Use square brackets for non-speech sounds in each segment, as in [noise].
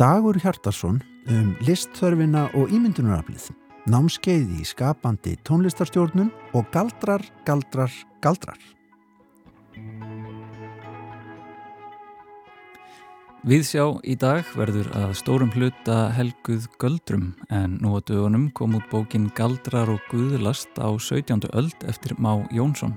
Dagur Hjartarsson um listþörfina og ímyndunaraflið, námskeið í skapandi tónlistarstjórnun og galdrar, galdrar, galdrar. Viðsjá í dag verður að stórum hluta helguð göldrum en nú á dögunum kom út bókin Galdrar og Guðlast á 17. öld eftir Má Jónsson.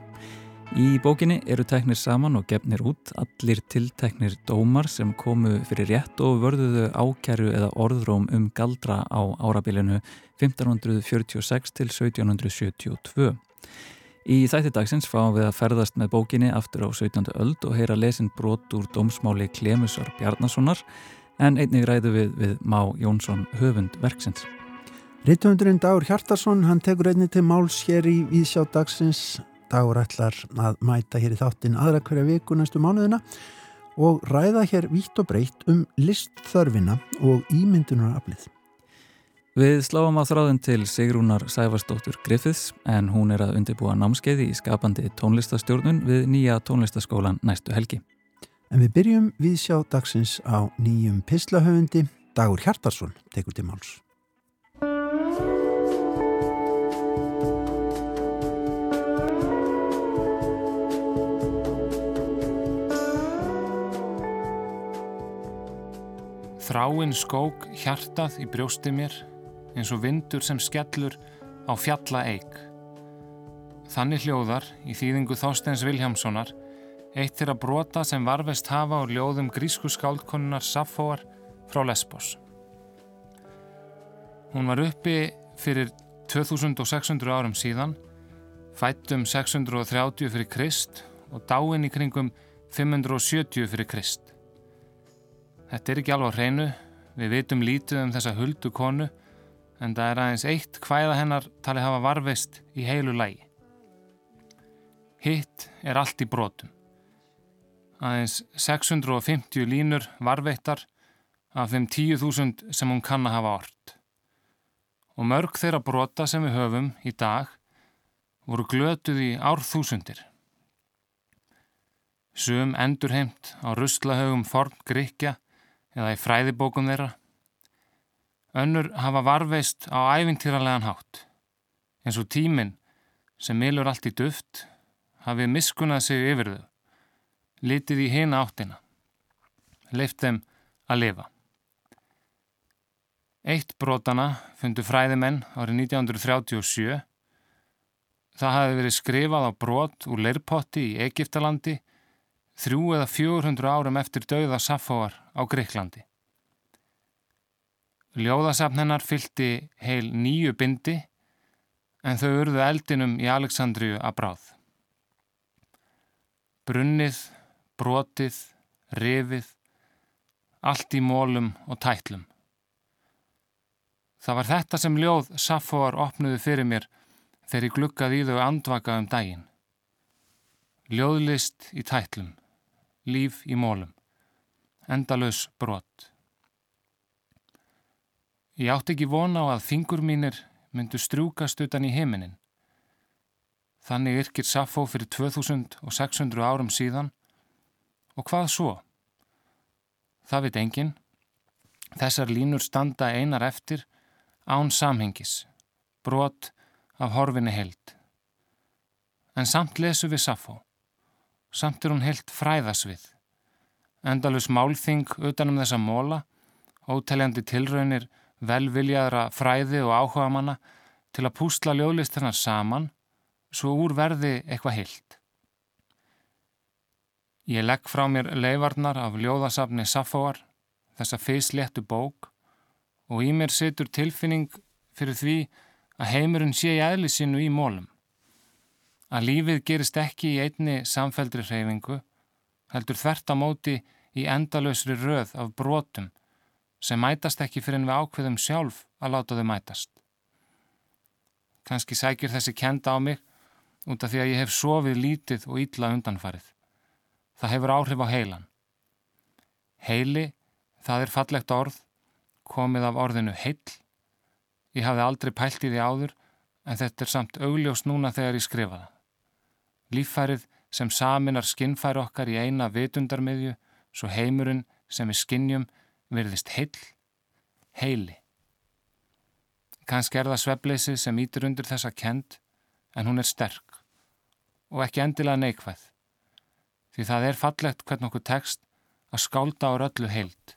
Í bókinni eru teknir saman og gefnir út allir tilteknir dómar sem komu fyrir rétt og vörðuðu ákæru eða orðróm um galdra á árabilinu 1546 til 1772. Í þætti dagsins fáum við að ferðast með bókinni aftur á 17. öld og heyra lesin brot úr dómsmáli Klemusar Bjarnasonar en einnig ræðu við við Má Jónsson höfund verksins. Rittöfundurinn Dagur Hjartarsson, hann tekur einni til máls hér í Íðsjá dagsins. Dagur ætlar að mæta hér í þáttin aðra hverja viku næstu mánuðina og ræða hér vítt og breytt um listþörfina og ímyndunaraflið. Við sláum á þráðin til Sigrúnar Sæfarsdóttur Griffiths en hún er að undirbúa námskeiði í skapandi tónlistastjórnun við nýja tónlistaskólan næstu helgi. En við byrjum við sjá dagsins á nýjum pislahöfundi. Dagur Hjartarsson tekur til máls. Þráinn skók hjartað í brjósti mér eins og vindur sem skellur á fjalla eik. Þannig hljóðar í þýðingu Þorsteins Viljámssonar eitt þeirra brota sem varvest hafa á ljóðum grísku skáldkonunnar Safóar frá Lesbos. Hún var uppi fyrir 2600 árum síðan, fættum 630 fyrir Krist og dáin í kringum 570 fyrir Krist. Þetta er ekki alveg á hreinu, við vitum lítið um þessa huldu konu en það er aðeins eitt hvæða hennar talið hafa varveist í heilu lægi. Hitt er allt í brotum. Aðeins 650 línur varveittar af þeim 10.000 sem hún kann að hafa orrt. Og mörg þeirra brota sem við höfum í dag voru glötuð í árþúsundir. Sum endurheimt á russlahögum form Gríkja eða í fræðibókum þeirra Önnur hafa varveist á æfintýralegan hátt, eins og tíminn sem milur allt í duft hafið miskunnað sig yfir þau, litið í hina áttina, leift þeim að lifa. Eitt brotana fundu fræðimenn árið 1937. Það hafi verið skrifað á brot úr leirpotti í Egiptalandi þrjú eða 400 árum eftir dauða Safóar á Greiklandi. Ljóðasafn hennar fylgti heil nýju bindi en þau urðu eldinum í Aleksandriju að bráð. Brunnið, brotið, rifið, allt í mólum og tætlum. Það var þetta sem ljóð Safóar opnuði fyrir mér þegar ég glukkaði í þau andvaka um daginn. Ljóðlist í tætlum, líf í mólum, endalus brot. Ég átti ekki vona á að fingur mínir myndu strúkast utan í heiminin. Þannig yrkir Safó fyrir 2600 árum síðan og hvað svo? Það veit engin. Þessar línur standa einar eftir án samhengis, brot af horfinni held. En samt lesu við Safó. Samt er hún helt fræðasvið. Endalus málþing utanum þessa móla, óteljandi tilraunir velviljaðra fræði og áhuga manna til að púsla ljóðlistina saman svo úr verði eitthvað heilt. Ég legg frá mér leifarnar af ljóðasafni Safóar, þessa feysléttu bók og í mér setur tilfinning fyrir því að heimurinn sé í eðli sinu í mólum. Að lífið gerist ekki í einni samfældri hreyfingu, heldur þvert á móti í endalösri röð af brotum sem mætast ekki fyrir en við ákveðum sjálf að láta þau mætast. Kanski sækir þessi kenda á mig út af því að ég hef sofið lítið og ítla undanfarið. Það hefur áhrif á heilan. Heili, það er fallegt orð, komið af orðinu heill. Ég hafði aldrei pælt í því áður en þetta er samt augljós núna þegar ég skrifa það. Líffærið sem saminar skinnfæri okkar í eina vitundarmiðju svo heimurinn sem við skinnjum virðist heill, heili. Kanski er það sveppleysi sem ítur undir þessa kend en hún er sterk og ekki endilega neikvæð því það er fallegt hvern okkur tekst að skálda á öllu heilt.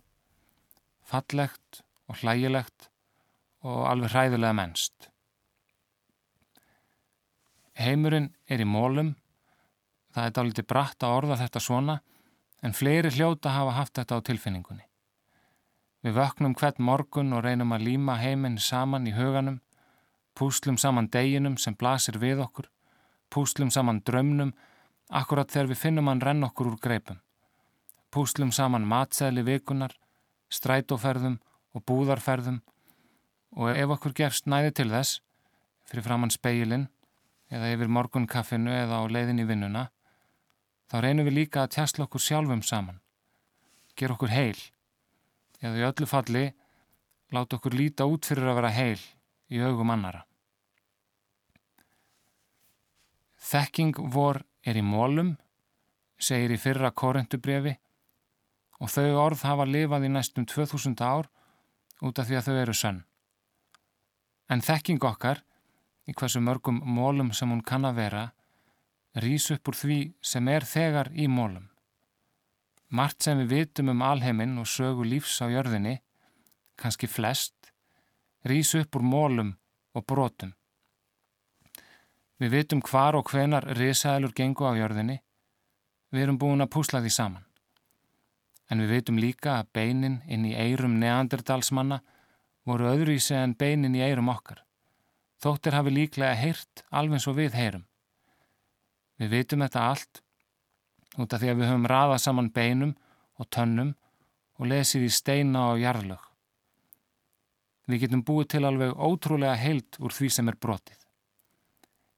Fallegt og hlægilegt og alveg hræðulega mennst. Heimurinn er í mólum, það er dálítið bratt að orða þetta svona en fleiri hljóta hafa haft þetta á tilfinningunni. Við vöknum hvert morgun og reynum að líma heiminn saman í huganum, púslum saman deginum sem blasir við okkur, púslum saman drömnum akkurat þegar við finnum hann renn okkur úr greipum. Púslum saman matsæli vikunar, strætóferðum og búðarferðum og ef okkur gefst næði til þess, fyrir framann speilin eða yfir morgunkaffinu eða á leiðin í vinnuna, þá reynum við líka að tjastla okkur sjálfum saman, ger okkur heil, eða í öllu falli láta okkur líta út fyrir að vera heil í augum annara. Þekking vor er í mólum, segir í fyrra korentubrefi og þau orð hafa lifað í næstum 2000 ár út af því að þau eru sönn. En þekking okkar, í hversu mörgum mólum sem hún kann að vera, rýs upp úr því sem er þegar í mólum. Mart sem við vitum um alheiminn og sögu lífs á jörðinni, kannski flest, rýs upp úr mólum og brotum. Við vitum hvar og hvenar risaðilur gengu á jörðinni, við erum búin að púsla því saman. En við vitum líka að beinin inn í eirum neanderdalsmanna voru öðruvísi en beinin í eirum okkar. Þóttir hafi líklega heyrt alveg svo við heyrum. Við vitum þetta allt út af því að við höfum raðað saman beinum og tönnum og lesið í steina og jarðlög. Við getum búið til alveg ótrúlega heild úr því sem er brotið.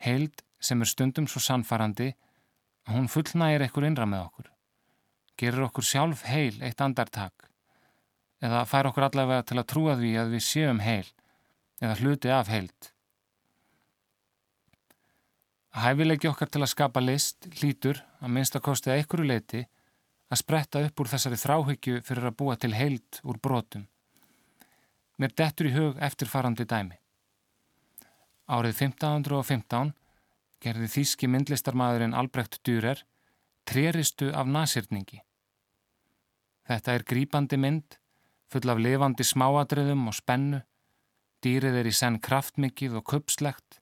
Heild sem er stundum svo sannfarandi að hún fullnægir ekkur innra með okkur. Gerir okkur sjálf heil eitt andartak eða fær okkur allavega til að trúa því að við séum heil eða hluti af heild. Hæfilegi okkar til að skapa list lítur að minnstakosti að ykkur leiti að spretta upp úr þessari þráhyggju fyrir að búa til heild úr brotum. Mér dettur í hug eftirfarandi dæmi. Árið 1515 gerði þýski myndlistarmadurinn Albrecht Dürer treristu af nasirningi. Þetta er grípandi mynd, full af levandi smáadröðum og spennu, dýrið er í senn kraftmikið og kupslegt,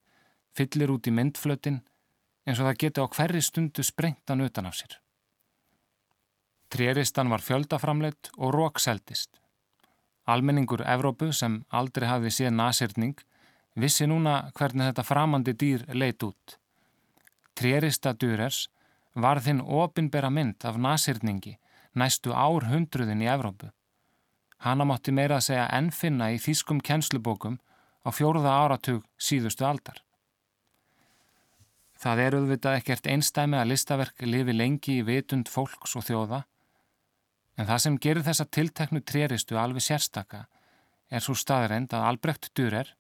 fyllir út í myndflötin eins og það geti á hverri stundu sprengtan utan af sér. Tréristan var fjöldaframleitt og rókseldist. Almenningur Evrópu sem aldrei hafi séð nasirning vissi núna hvernig þetta framandi dýr leit út. Trérista Dürers var þinn opinbera mynd af nasirningi næstu ár hundruðin í Evrópu. Hanna mátti meira að segja ennfinna í þýskum kjenslubókum á fjóruða áratug síðustu aldar. Það er auðvitað ekkert einstæmi að listaverk lifi lengi í vitund fólks og þjóða, en það sem gerir þessa tilteknu tréristu alveg sérstaka er svo staðreind að Albrecht Dürer,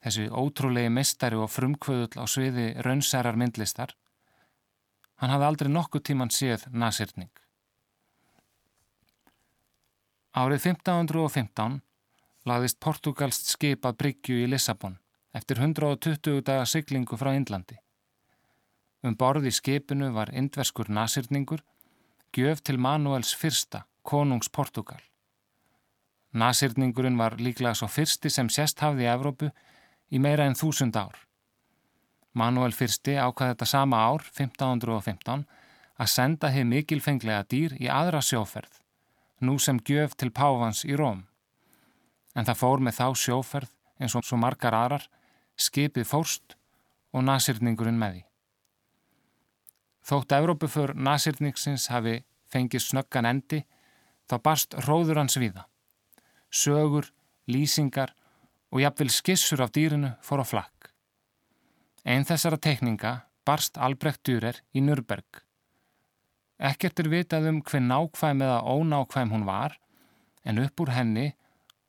þessi ótrúlegi mistari og frumkvöðull á sviði raunsærar myndlistar, hann hafði aldrei nokkuð tíman séð nasirning. Árið 1515 lagðist Portugalst skip að Bryggju í Lissabon eftir 120 daga siglingu frá Indlandi. Um borði skipinu var indverskur nasirningur, gjöf til Manuels fyrsta, konungs Portugal. Nasirningurinn var líklega svo fyrsti sem sérst hafði í Evrópu í meira en þúsund ár. Manuel fyrsti ákvaði þetta sama ár, 1515, að senda heið mikilfenglega dýr í aðra sjóferð, nú sem gjöf til Pávans í Róm. En það fór með þá sjóferð eins og svo margar aðrar, skipið fórst og nasirningurinn með því. Þótt Evrópuför nasirningsins hafi fengið snöggan endi, þá barst róður hans viða. Sögur, lýsingar og jafnvel skissur af dýrinu fór á flakk. Einn þessara tekninga barst Albrecht Dürer í Nürberg. Ekkert er vitað um hver nákvæm eða ónákvæm hún var, en upp úr henni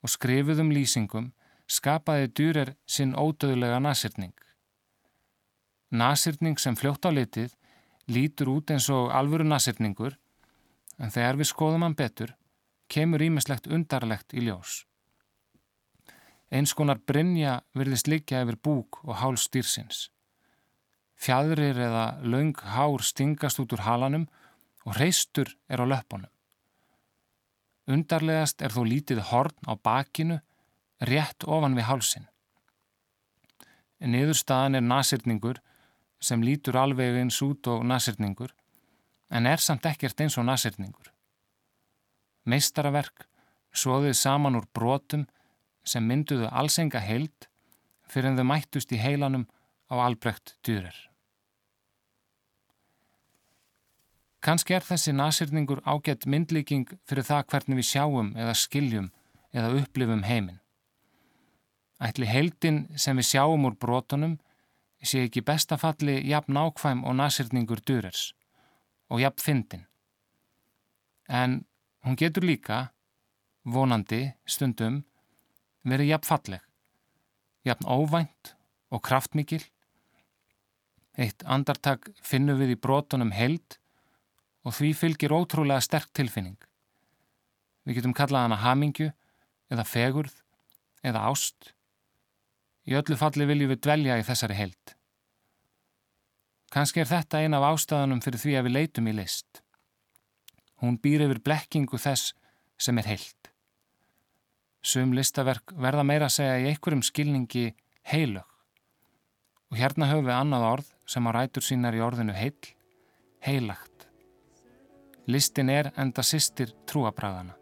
og skrifuðum lýsingum skapaði Dürer sinn ódöðlega nasirning. Nasirning sem fljótt á litið lítur út eins og alvöru nasirningur en þegar við skoðum hann betur kemur ímislegt undarlegt í ljós. Eins konar brinja virðist liggja yfir búk og hál stýrsins. Fjadrir eða laung hár stingast út úr halanum og reistur er á löpunum. Undarlegast er þó lítið horn á bakinu rétt ofan við hálsin. Niðurstaðan er nasirningur sem lítur alveg eins út og nasirningur en er samt ekkert eins og nasirningur. Meistaraverk svoðið saman úr brotum sem mynduðu allsenga heild fyrir en þau mættust í heilanum á albreykt dýrir. Kanski er þessi nasirningur ágætt myndlíking fyrir það hvernig við sjáum eða skiljum eða upplifum heiminn. Ætli heildin sem við sjáum úr brotunum sé ekki bestafalli jafn nákvæm og nasirningur dyrers og jafn fyndin. En hún getur líka, vonandi, stundum, verið jafn falleg, jafn óvænt og kraftmikil. Eitt andartak finnum við í brotunum held og því fylgir ótrúlega sterk tilfinning. Við getum kallað hana hamingju eða fegurð eða ást. Í öllu falli viljum við dvelja í þessari held. Kanski er þetta ein af ástæðanum fyrir því að við leitum í list. Hún býr yfir blekkingu þess sem er heilt. Sum listaverk verða meira að segja í einhverjum skilningi heilög. Og hérna höfum við annað orð sem á rætur sínar í orðinu heil, heilagt. Listin er enda sýstir trúabræðana.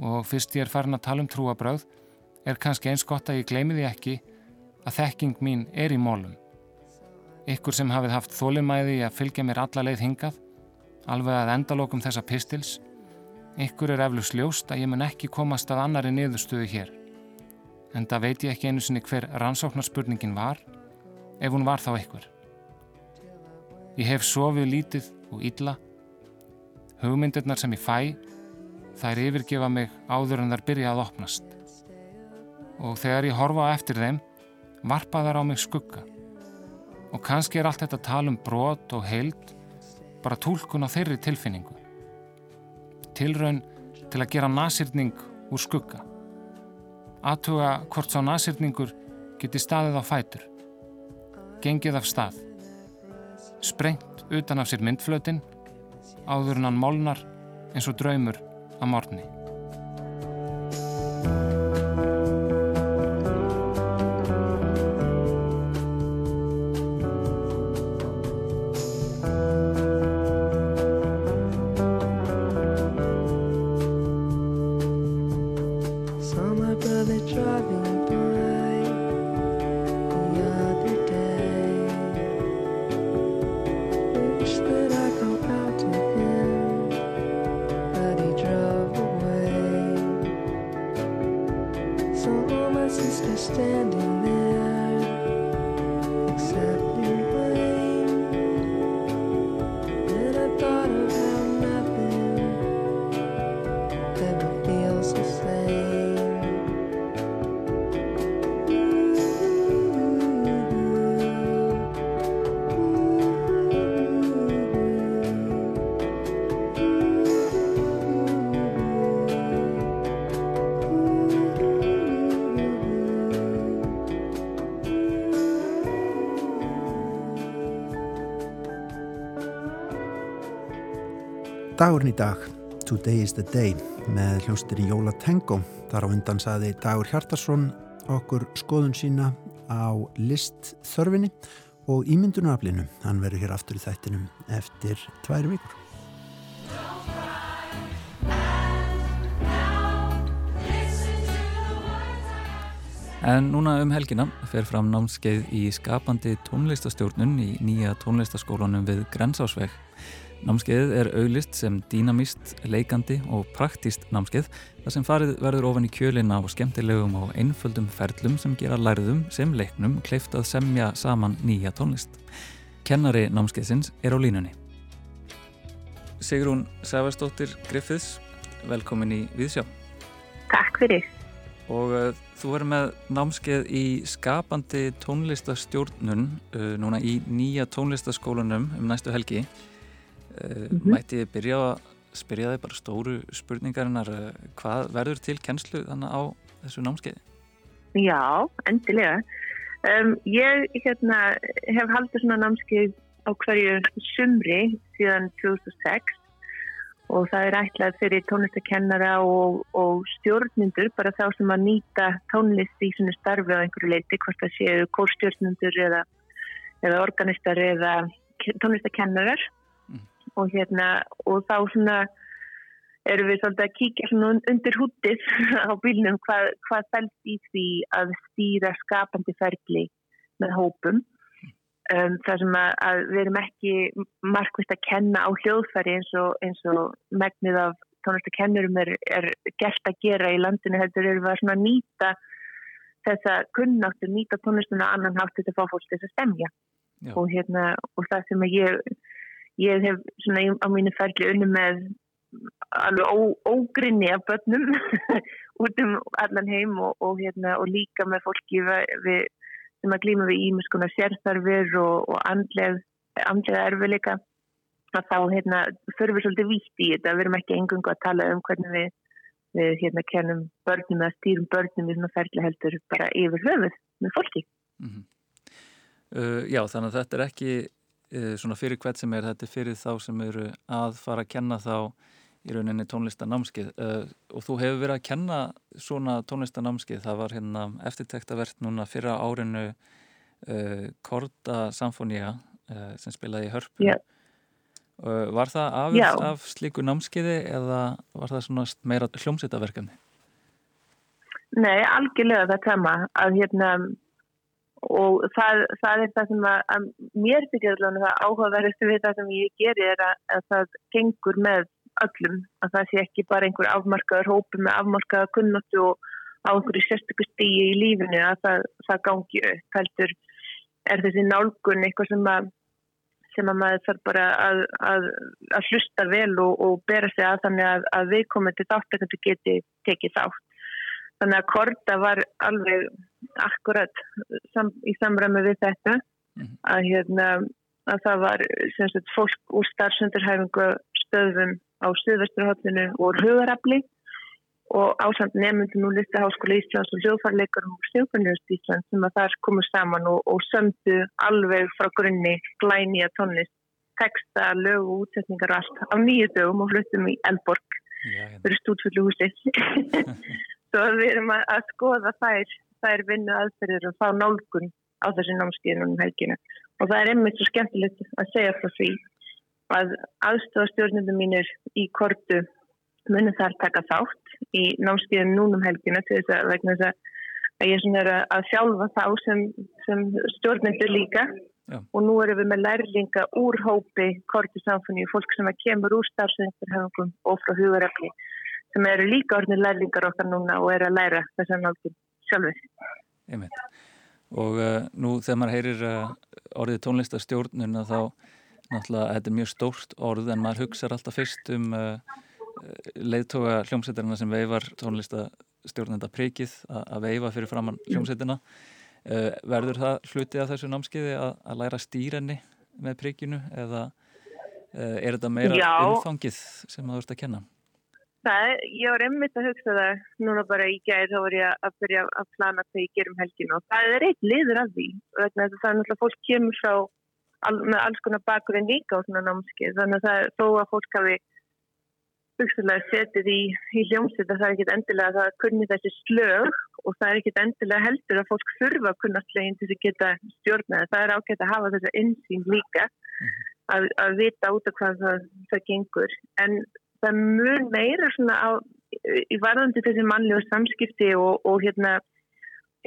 Og fyrst ég er farin að tala um trúabræð er kannski eins gott að ég gleymi því ekki að þekking mín er í mólum. Ykkur sem hafið haft þólimæði að fylgja mér alla leið hingað, alveg að endalokum þessa pistils, Ykkur er eflug sljóst að ég mun ekki komast að annari niðurstöðu hér. En það veit ég ekki einu sinni hver rannsóknarspurningin var, ef hún var þá ykkur. Ég hef sofið lítið og illa. Hugmyndirnar sem ég fæ, þær yfirgefa mig áður en þær byrja að opnast. Og þegar ég horfa eftir þeim, varpa þær á mig skugga. Og kannski er allt þetta tal um brot og heild bara tólkun á þeirri tilfinningu tilraun til að gera nasýrning úr skugga. Aðtuga hvort sá nasýrningur geti staðið á fætur. Gengið af stað. Sprengt utan af sér myndflötin, áður en hann molnar eins og draumur að morni. Dagurinn í dag, Today is the day, með hljóstir í Jóla Tengo. Þar á undan saði Dagur Hjartarsson okkur skoðun sína á listþörfinni og ímyndunaraflinu. Hann verður hér aftur í þættinum eftir tvær vikur. En núna um helgina fer fram námskeið í skapandi tónlistastjórnun í nýja tónlistaskólanum við Grensásveg. Námskeiðið er auglist sem dýnamíst, leikandi og praktíst námskeið þar sem farið verður ofan í kjölina á skemmtilegum og einföldum ferlum sem gera lærðum sem leiknum kleift að semja saman nýja tónlist. Kennari námskeiðsins er á línunni. Sigrún Sæfarsdóttir Griffiths, velkomin í Viðsjá. Takk fyrir. og uh, þú verður með námskeið í skapandi tónlistastjórnun uh, núna í nýja tónlistaskólanum um næstu helgi. Mm -hmm. Mætti ég byrja að spyrja þig bara stóru spurningarinnar hvað verður til kennslu þannig á þessu námskeiði? Já, endilega. Um, ég hérna, hef haldið svona námskeið á hverju sumri síðan 2006 og það er ætlað fyrir tónlistakennara og, og stjórnundur bara þá sem að nýta tónlist í svona starfi á einhverju leiti hvort það séu kórstjórnundur eða, eða organistar eða tónlistakennarar. Og hérna og þá svona erum við svolítið að kíkja svona undir húttið [laughs] á bílnum hvað, hvað fælst í því að stýra skapandi ferli með hópum. Um, þar sem að, að við erum ekki markvist að kenna á hljóðfæri eins og, eins og megnið af tónlistakennurum er, er gert að gera í landinu heldur erum við að nýta þessa kunnáttu, nýta tónlistuna annan hátt til að fá fólk þess að stemja. Og, hérna, og það sem ég ég hef svona á mínu ferli unni með alveg ó, ógrinni af börnum [laughs] út um allan heim og, og, hérna, og líka með fólki við, sem að glýma við ímiskuna sérþarfir og, og andlega, andlega erfiðleika. Að þá hérna, förum við svolítið vítt í þetta. Við erum ekki engungu að tala um hvernig við, við hérna kennum börnum eða stýrum börnum við svona ferli heldur bara yfir höfuð með fólki. Mm -hmm. uh, Já, þannig að þetta er ekki svona fyrir hvert sem er þetta er fyrir þá sem eru að fara að kenna þá í rauninni tónlistanámskið uh, og þú hefur verið að kenna svona tónlistanámskið, það var hérna eftirtektavert núna fyrra árinu uh, Korda Samfónia uh, sem spilaði í hörpu. Yeah. Var það afist af slíku námskiði eða var það svona meira hljómsýttaverkefni? Nei, algjörlega það tema að hérna og það, það er það sem að, að mér alveg áhugaverðist við það sem ég geri er að, að það gengur með öllum að það sé ekki bara einhver afmarkaður hópi með afmarkaða kunnáttu og á einhverju sérstöku stíi í lífinu að það, það gangi upp heldur er þessi nálgun eitthvað sem að sem að maður þarf bara að, að, að hlusta vel og, og bera sig að þannig að, að viðkomandi þáttakandi geti tekið þátt. Þannig að Korta var alveg akkurat sam, í samræmi við þetta. Mm -hmm. að, hérna, að það var sagt, fólk úr starfsöndarhæfingu stöðum á Suðvesturhóllinu og Hugarafli og ásamt nefnundin úr Listaháskóla Íslands og hljóðfarleikarum og Sjófarnjóðst Íslands sem að þar komu saman og, og sömdu alveg frá grunni glæni að tónlist, texta, lög og útsetningar og allt á nýju dögum og fluttum í Elborg fyrir stúdfullu húsi [laughs] svo við erum að, að skoða þær, þær vinnu aðferðir og fá nálgun á þessi námskeiðunum helgina. Og það er einmitt svo skemmtilegt að segja frá því að aðstofastjórnundum mínir í kortu munum þar taka þátt í námskeiðum núnum helgina til þess að vegna þess að ég er að sjálfa þá sem, sem stjórnendur líka. Já. og nú erum við með lærlinga úr hópi kortu samfunni fólk sem kemur úr starfsveinstarhefingum og frá hugaröfni sem eru líka orðin lærlingar okkar núna og eru að læra þess að náttúrulega sjálfur. Einmitt. Og uh, nú þegar maður heyrir uh, orðið tónlistastjórnuna þá náttúrulega þetta er mjög stórt orð en maður hugsaður alltaf fyrst um uh, leiðtoga hljómsveitarina sem veifar tónlistastjórnenda prikið að veifa fyrir framann hljómsveitina verður það hluti af þessu námskiði að, læra stýrenni með prikinu eða er þetta meira umfangið sem það vart að kenna? Það, ég var einmitt að hugsa það núna bara í gæðir þá var ég að byrja að plana þegar ég gerum helginu og það er eitt liður af því og það er náttúrulega fólk kemur frá al, með alls konar bakurinn líka á svona námskeið þannig að það er þó að fólk hafi hugstulega setið í, í hljómsveit að það er ekkit endilega að það kunni þessi slög og það er ekkit endilega heldur að fólk þurfa að kunna slegin til að geta stjórnaði. Það er ágætt að hafa þessa insýn líka að, að vita út af hvað það, það gengur en það mjög meira svona á, í varðandi þessi mannlegu samskipti og, og hérna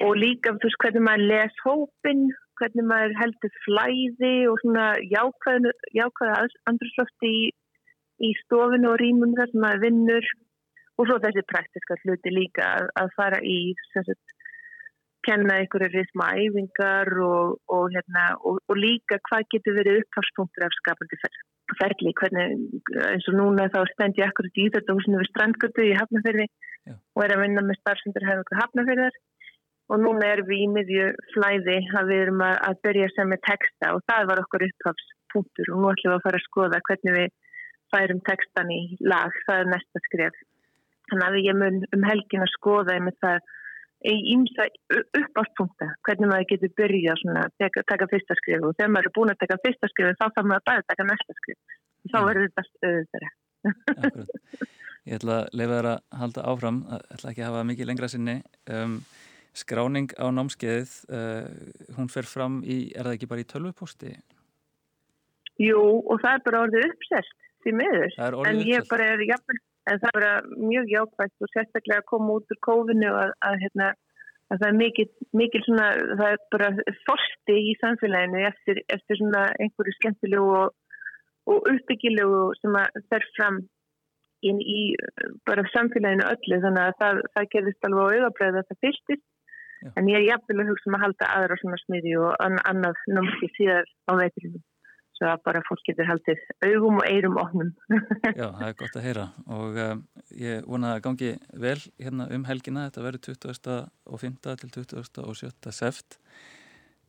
og líka þú veist hvernig maður les hópin hvernig maður heldur flæði og svona jákvæða, jákvæða andrúrslöfti í, í stofinu og rýmum þar sem maður vinnur. Og svo þessi praktiska hluti líka að, að fara í sagt, kenna einhverju risma æfingar og, og, hérna, og, og líka hvað getur verið uppháspunktur af skapandi ferli, hvernig eins og núna þá stend ég akkurat í þetta húsinu við strandgötu í Hafnafjörði og er að vinna með starfsendur hefur Hafnafjörðar og núna erum við í miðju flæði að við erum að, að byrja sem með texta og það var okkur upphafspunktur og nú ætlum við að fara að skoða hvernig við færum textan í lag, það er næsta skref. Þannig að ég mun um helgin að skoða með það í ímsa uppáspunkta, hvernig maður getur byrjað svona, taka, taka fyrsta skrif og þegar maður er búin að taka fyrsta skrif þá þarf maður bara að taka næsta skrif og þá verður þetta stöður Ég ætla að lefa þér að halda áfram, ég ætla ekki að hafa mikið lengra sinni. Um, skráning á námskeiðið uh, hún fer fram í, er það ekki bara í tölvuposti? Jú, og það er bara orðið uppsest því miður, en ég bara er jafnveg, en það er mjög jákvægt og sérstaklega að koma út úr kófinu og að, að, hérna, að það er mikil, mikil svona, það er bara forsti í samfélaginu eftir, eftir svona einhverju skemmtilegu og, og uppbyggilegu sem að fer fram inn í bara samfélaginu öllu þannig að það, það gerðist alveg á auðabræðu að það fyrstist Já. En ég er jafnvel að hugsa um að halda aðra svona smiði og annað námski síðar á veiturinu. Svo að bara fólk getur haldið augum og eirum ofnum. [laughs] Já, það er gott að heyra og um, ég vona að gangi vel hérna um helgina. Þetta verður 20. og 5. til 20. og 7. seft.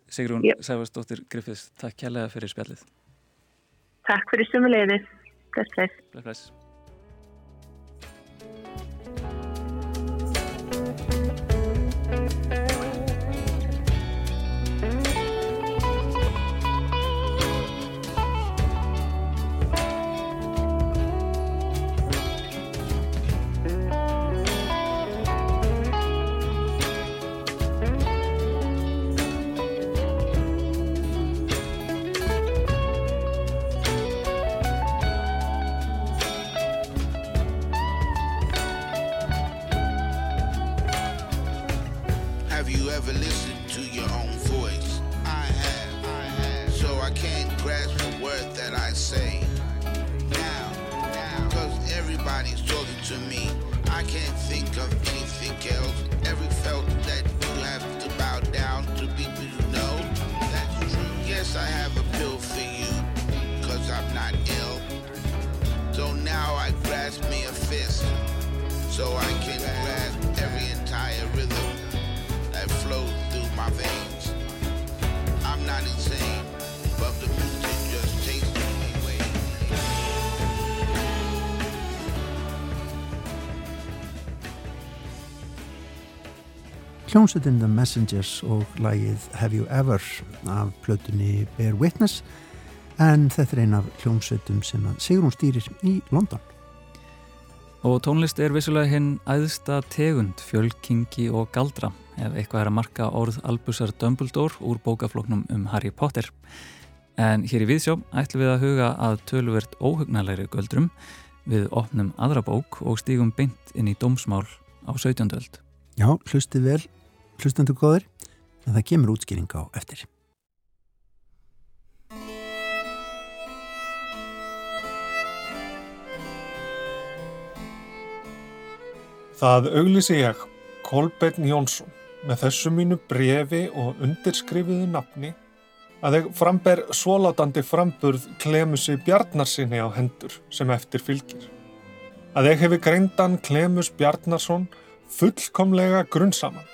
Sigrún Sæfarsdóttir Griffiths, takk kærlega fyrir spjallið. Takk fyrir sumulegðið. Bless, bless. Bless, bless. Have you ever listened to your own voice? I have. I have. So I can't grasp the word that I say. Now, now, cause everybody's talking to me. I can't think of anything else. Every felt that you have to bow down to people you know. That's true. Yes, I have a pill for you, cause I'm not ill. So now I grasp me a fist. So I hljómsveitin The Messengers og lagið Have You Ever af plötunni Bear Witness. En þetta er ein af hljómsveitum sem Sigrun stýrir í London. Og tónlist er vissulega hinn æðsta tegund, fjölkingi og galdra ef eitthvað er að marka orð Albusar Dumbledore úr bókafloknum um Harry Potter. En hér í Viðsjó ætlum við að huga að töluvert óhugnarlegri göldrum við opnum aðra bók og stígum beint inn í dómsmál á 17. öld. Já, hlusti vel hlustandu góður, en það kemur útskýring á eftir. Það auglísi ég, Kolbeinn Jónsson, með þessu mínu brefi og undirskrifiðu nafni að ég framber svólátandi framburð Klemusi Bjarnarsinni á hendur sem eftir fylgir. Að ég hefi greindan Klemus Bjarnarsson fullkomlega grunnsaman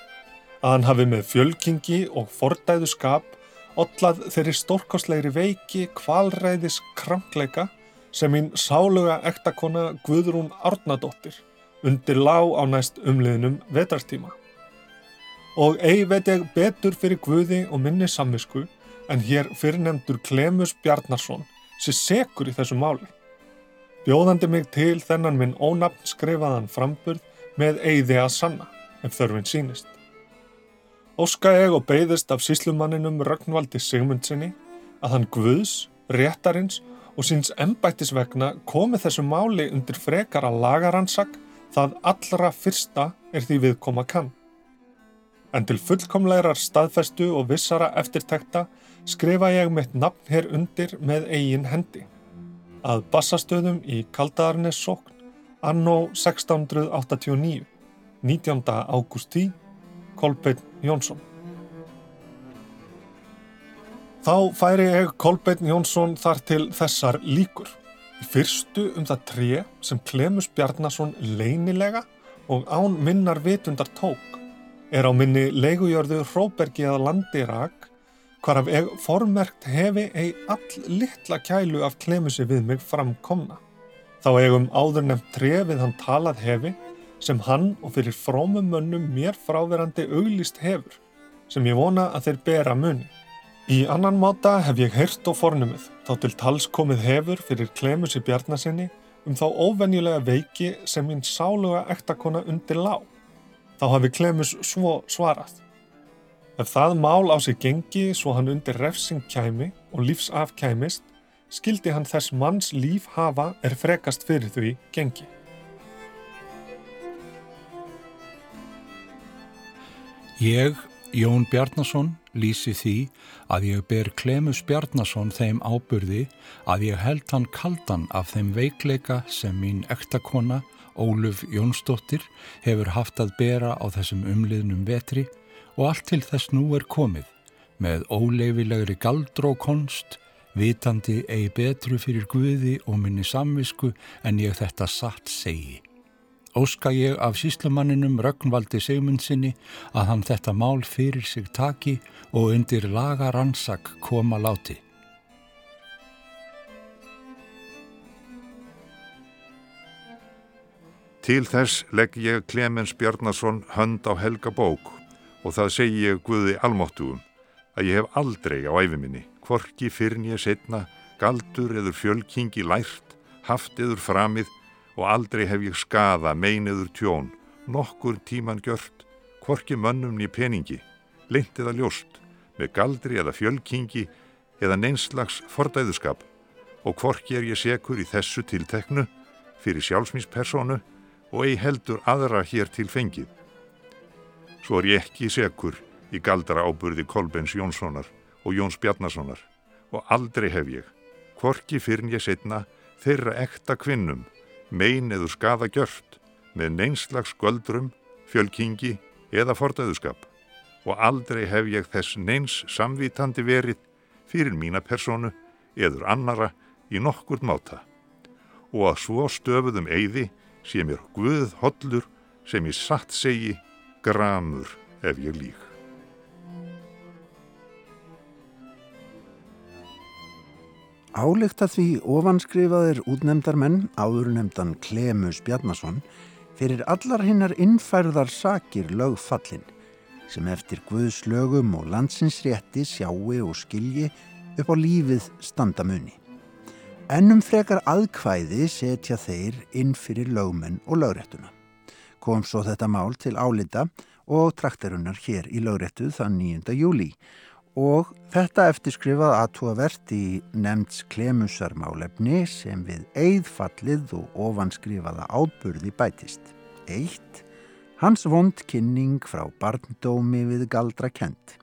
að hann hafi með fjölkingi og fordæðu skap ollað þeirri stórkostlegri veiki kvalræðis krankleika sem mín sáluga ektakona Guðrún Árnadóttir undir lág á næst umliðnum vetrartíma. Og eigi veit ég betur fyrir Guði og minni samvisku en hér fyrirnemdur Klemus Bjarnarsson sé sekur í þessu máli. Bjóðandi mig til þennan minn ónafn skrifaðan framburð með eigði að sanna ef þörfinn sínist. Óska ég og beigðist af síslumanninum Ragnvaldi Sigmundsinni að hann Guðs, réttarins og síns embættisvegna komi þessu máli undir frekara lagaransak það allra fyrsta er því viðkoma kann. En til fullkomlegar staðfestu og vissara eftirtekta skrifa ég mitt nafn hér undir með eigin hendi. Að bassastöðum í Kaldaðarnes sókn anno 1689, 19. ágúst 10 Kolbeinn Jónsson Þá færi ég Kolbeinn Jónsson þar til þessar líkur. Í fyrstu um það tré sem Klemus Bjarnason leinilega og án minnar vitundar tók er á minni leigujörðu Hróbergi að landi rak hvar af ég formerkt hefi ei all litla kælu af Klemusi við mig framkomna. Þá eigum áður nefnt tré við hann talað hefi sem hann og fyrir frómum mönnum mér fráverandi auglist hefur sem ég vona að þeir bera muni. Í annan máta hef ég heyrt og fornumið þá til tals komið hefur fyrir Klemus í Bjarnasinni um þá óvenjulega veiki sem minn sáluga ektakona undir lág. Þá hafi Klemus svo svarað. Ef það mál á sig gengi svo hann undir refsing kæmi og lífs af kæmist, skildi hann þess manns líf hafa er frekast fyrir því gengi. Ég Jón Bjarnason lýsi því að ég ber Klemus Bjarnason þeim áburði að ég held hann kaldan af þeim veikleika sem mín ektakona Óluf Jónsdóttir hefur haft að bera á þessum umliðnum vetri og allt til þess nú er komið með óleifilegri galdrókonst, vitandi eigi betru fyrir Guði og minni samvisku en ég þetta satt segi óska ég af síslumanninum Rögnvaldi Sigmundsinni að hann þetta mál fyrir sig taki og undir laga rannsak koma láti. Til þess legg ég Clemens Bjarnason hönd á helga bók og það segi ég Guði almáttugum að ég hef aldrei á æfiminni, hvorki fyrn ég setna, galdur eður fjölkingi lært, haft eður framið og aldrei hef ég skaða meiniður tjón, nokkur tíman gjört, hvorki mönnum ný peningi, leint eða ljóst, með galdri eða fjölkingi eða neinslags fordæðuskap og hvorki er ég sekur í þessu tilteknu fyrir sjálfsmýnspersonu og ei heldur aðra hér til fengið. Svo er ég ekki sekur í galdra áburði Kolbens Jónssonar og Jóns Bjarnasonar og aldrei hef ég, hvorki fyrir ég setna þeirra ekta kvinnum mein eður skaða gjört með neinslags göldrum, fjölkingi eða fordæðuskap og aldrei hef ég þess neins samvítandi verið fyrir mína personu eður annara í nokkur máta og að svo stöfuðum eyði sé mér guð hollur sem ég satt segi gramur ef ég lík. Álekta því ofanskrifaðir útnemdar menn, áðurnemdan Klemus Bjarnason, fyrir allar hinnar innfærðar sakir lögfallin, sem eftir Guðs lögum og landsinsrétti sjáu og skilji upp á lífið standamunni. Ennum frekar aðkvæði setja þeir inn fyrir lögmenn og lögréttuna. Kom svo þetta mál til álita og traktarunar hér í lögréttu þann 9. júli og þetta eftirskrifað aðtúavert í nefnds klemusarmálefni sem við eigðfallið og ofanskrifaða átburði bætist. Eitt, hans vond kynning frá barndómi við galdra kent.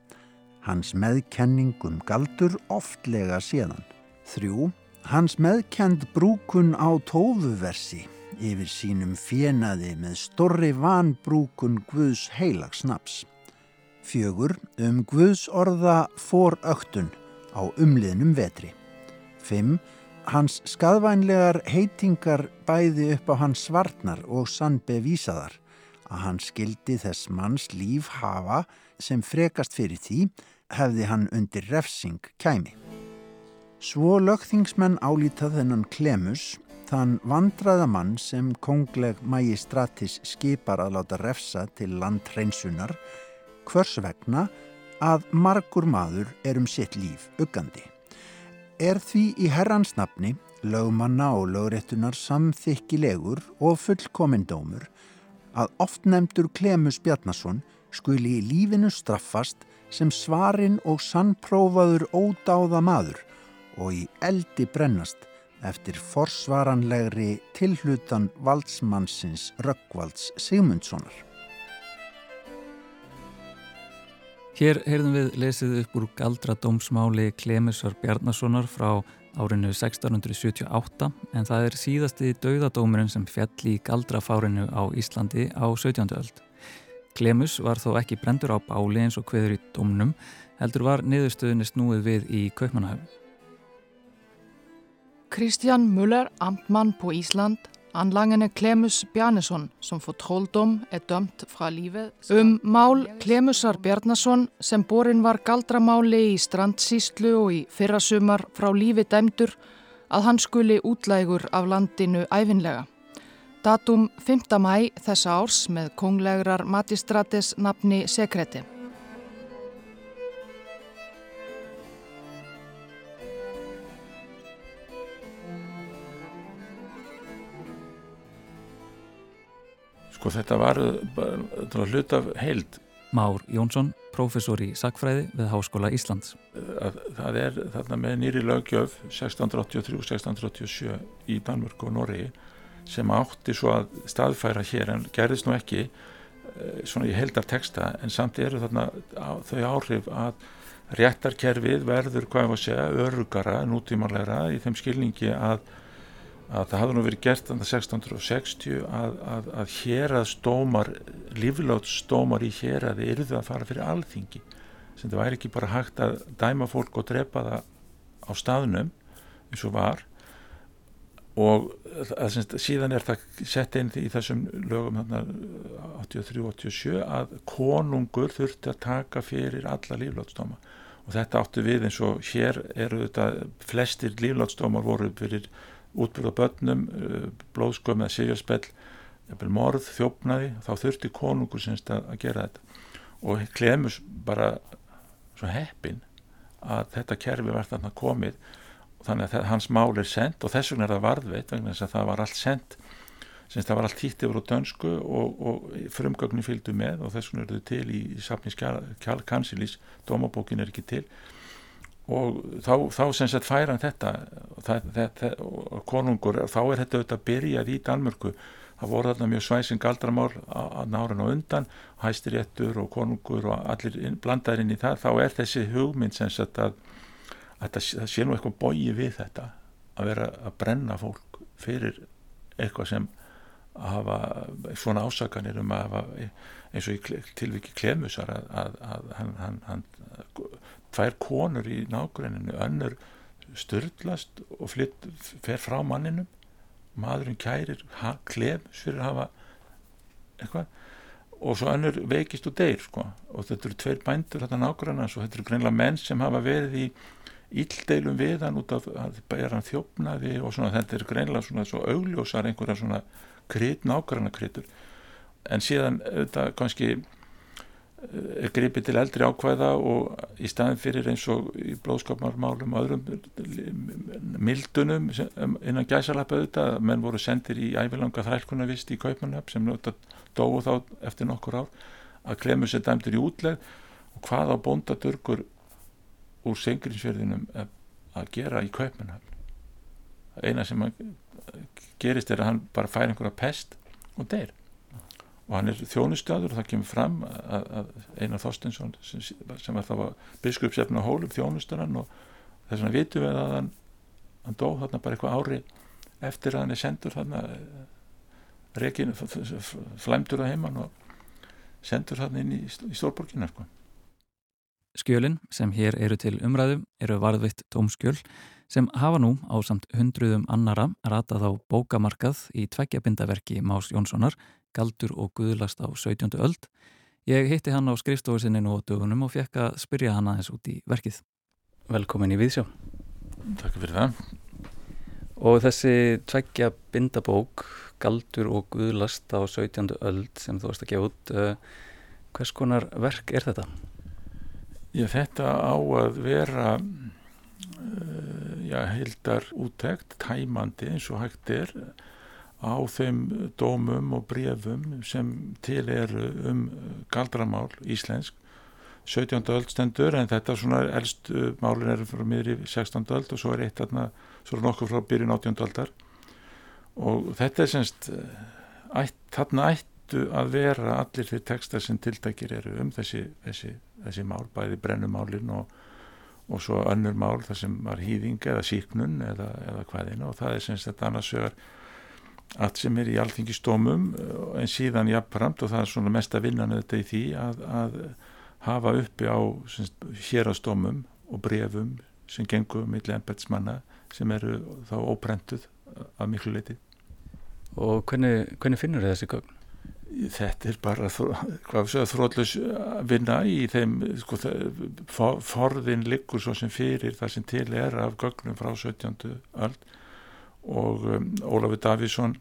Hans meðkenning um galdur oftlega séðan. Þrjú, hans meðkend brúkun á tófuversi yfir sínum fjenaði með storri vanbrúkun Guðs heilagsnaps. Fjögur um Guðs orða fóröktun á umliðnum vetri. Fimm hans skadvænlegar heitingar bæði upp á hans svarnar og sannbevísaðar að hann skildi þess manns líf hafa sem frekast fyrir því hefði hann undir refsing kæmi. Svo lögþingsmenn álítað þennan Klemus þann vandraða mann sem kongleg magistratis skipar að láta refsa til landhreinsunar hvers vegna að margur maður er um sitt líf uggandi. Er því í herrans nafni, lögmanna og lögréttunar samþykkilegur og fullkomindómur að oft nefndur Klemus Bjarnason skuli í lífinu straffast sem svarinn og sannprófaður ódáða maður og í eldi brennast eftir forsvaranlegri tilhlutan valdsmannsins Röggvalds Sigmundssonar. Hér heyrðum við lesið upp úr galdradómsmáli Klemisar Bjarnasonar frá árinu 1678 en það er síðasti dauðadómurinn sem fjall í galdrafárinu á Íslandi á 17. öld. Klemus var þó ekki brendur á báli eins og hveður í domnum, heldur var niðurstöðunni snúið við í Kaupmannahöfn. Christian Müller, amtmann på Ísland, Anlangene Klemus Bjarnason som får trolldom er dømt fra lífið um mál Klemusar Bjarnason sem borin var galdramáli í strandsýslu og í fyrrasumar frá lífi dæmdur að hann skuli útlægur af landinu æfinlega. Datum 5. mæ þessa árs með konglegrar magistrates nafni Sekreti. Sko þetta var bara hlut af heild. Már Jónsson, professor í Sakfræði við Háskóla Íslands. Það er þarna með nýri lögjöf 1683-1687 í Danmörku og Noregi sem átti svo að staðfæra hér en gerðist nú ekki eh, svona í heldar texta en samt eru þarna þau áhrif að réttarkerfið verður hvað ég var að segja örugara, nútímanleira í þeim skilningi að að það hafði nú verið gert andan 1660 að, að, að héraðstómar, líflátstómar í héraði eruðu að fara fyrir alþingi sem það væri ekki bara hægt að dæma fólk og drepa það á staðnum eins og var. Og að, síðan er það sett inn í þessum lögum 83-87 að konungur þurfti að taka fyrir alla líflátstóma og þetta áttu við eins og hér eru þetta flestir líflátstómar voru fyrir útbyrða börnum, uh, blóðskömm eða sérjarspell, morð, þjófnaði, þá þurfti konungur semst að, gera þetta. Og Klemus bara svo heppin að þetta kerfi var þarna komið og þannig að hans mál er sendt og þess vegna er það varðveit vegna þess að það var allt sendt semst það var allt hýtt yfir á dönsku og, og frumgögnin fylgdu með og þess vegna er þau til í, í safnins kjálkansilís, domabókin er ekki til og þá, þá sem sagt færa þetta það, það, og konungur þá er þetta auðvitað byrjað í Danmörku. Það voru þarna mjög svæsing galdramál að náran og undan hæstiréttur og konungur og allir inn, blandaður inn í það, þá er þessi hugmynd sem sagt að, að það sé nú eitthvað bói við þetta að vera að brenna fólk fyrir eitthvað sem að hafa svona ásakanir um að hafa eins og í tilviki klemusar að, að, að hann, hann, hann tvær konur í nágræninu önnur störtlast og flytt, fer frá manninum. Maðurinn kærir klemus fyrir að hafa eitthvað. Og svo önnur veikist og deyr sko. og þetta eru tveir bændur þetta nágrænans og þetta eru greinlega menn sem hafa verið í íldeilum við hann út af að er hann þjófnaði og svona. Þetta er greinlega svona svo augljósar einhverja svona krydd nágræna kryddur en síðan þetta kannski er gripið til eldri ákvæða og í staðin fyrir eins og í blóðskapmarmálum og öðrum mildunum innan gæsalappa auðvitað að menn voru sendir í ævilanga þrælkunavist í Kaupmannhöfn sem dóu þá eftir nokkur ár að Klemus er dæmdur í útlegð og hvað á bóndadurkur úr sengrinsverðinum að gera í Kaupmannhöfn eina sem gerist er að hann bara fær einhverja pest og deyr og hann er þjónustjáður og það kemur fram að, að Einar Þorstinsson sem, var þá biskupsefn á hólum þjónusturann og þess vegna vitum við að hann, hann dó þarna bara eitthvað ári eftir að hann er sendur þarna rekin, flæmdur á heimann og sendur þarna inn í, í Stórborginna sko. Skjölin sem hér eru til umræðu eru varðvitt tómskjöl sem hafa nú á samt hundruðum annara ratað á bókamarkað í tveggjabindaverki Más Jónssonar Galdur og Guðlast á 17. öld. Ég hitti hann á skrifstofusinninu og dögunum og fekk að spyrja hann aðeins út í verkið. Velkomin í Víðsjó. Takk fyrir það. Og þessi tveggja bindabók, Galdur og Guðlast á 17. öld sem þú varst að gefa út, uh, hvers konar verk er þetta? Já, þetta á að vera já, hildar úttekt, tæmandi eins og hægt er á þeim dómum og brefum sem til eru um galdramál íslensk 17. öld stendur en þetta svona elst málin eru frá miðri 16. öld og svo er eitt þarna, svo er nokkuð frá byrjun 18. öldar og þetta er semst ætt, þarna ættu að vera allir þeir textar sem tiltækir eru um þessi, þessi, þessi mál, bæði brennumálin og, og svo önnur mál þar sem var hýðing eða síknun eða, eða hvaðina og það er semst þetta annars vegar allt sem er í alþingistómum en síðan jafnframt og það er svona mest að vinna þetta í því að, að hafa uppi á hérastómum og brefum sem gengur millir embetsmanna sem eru þá óprentuð af miklu leiti. Og hvernig, hvernig finnur þessi gögn? Þetta er bara þrótlus vinna í þeim sko, for, forðin liggur svo sem fyrir það sem til er af gögnum frá 17. öll og um, Ólafur Davíðsson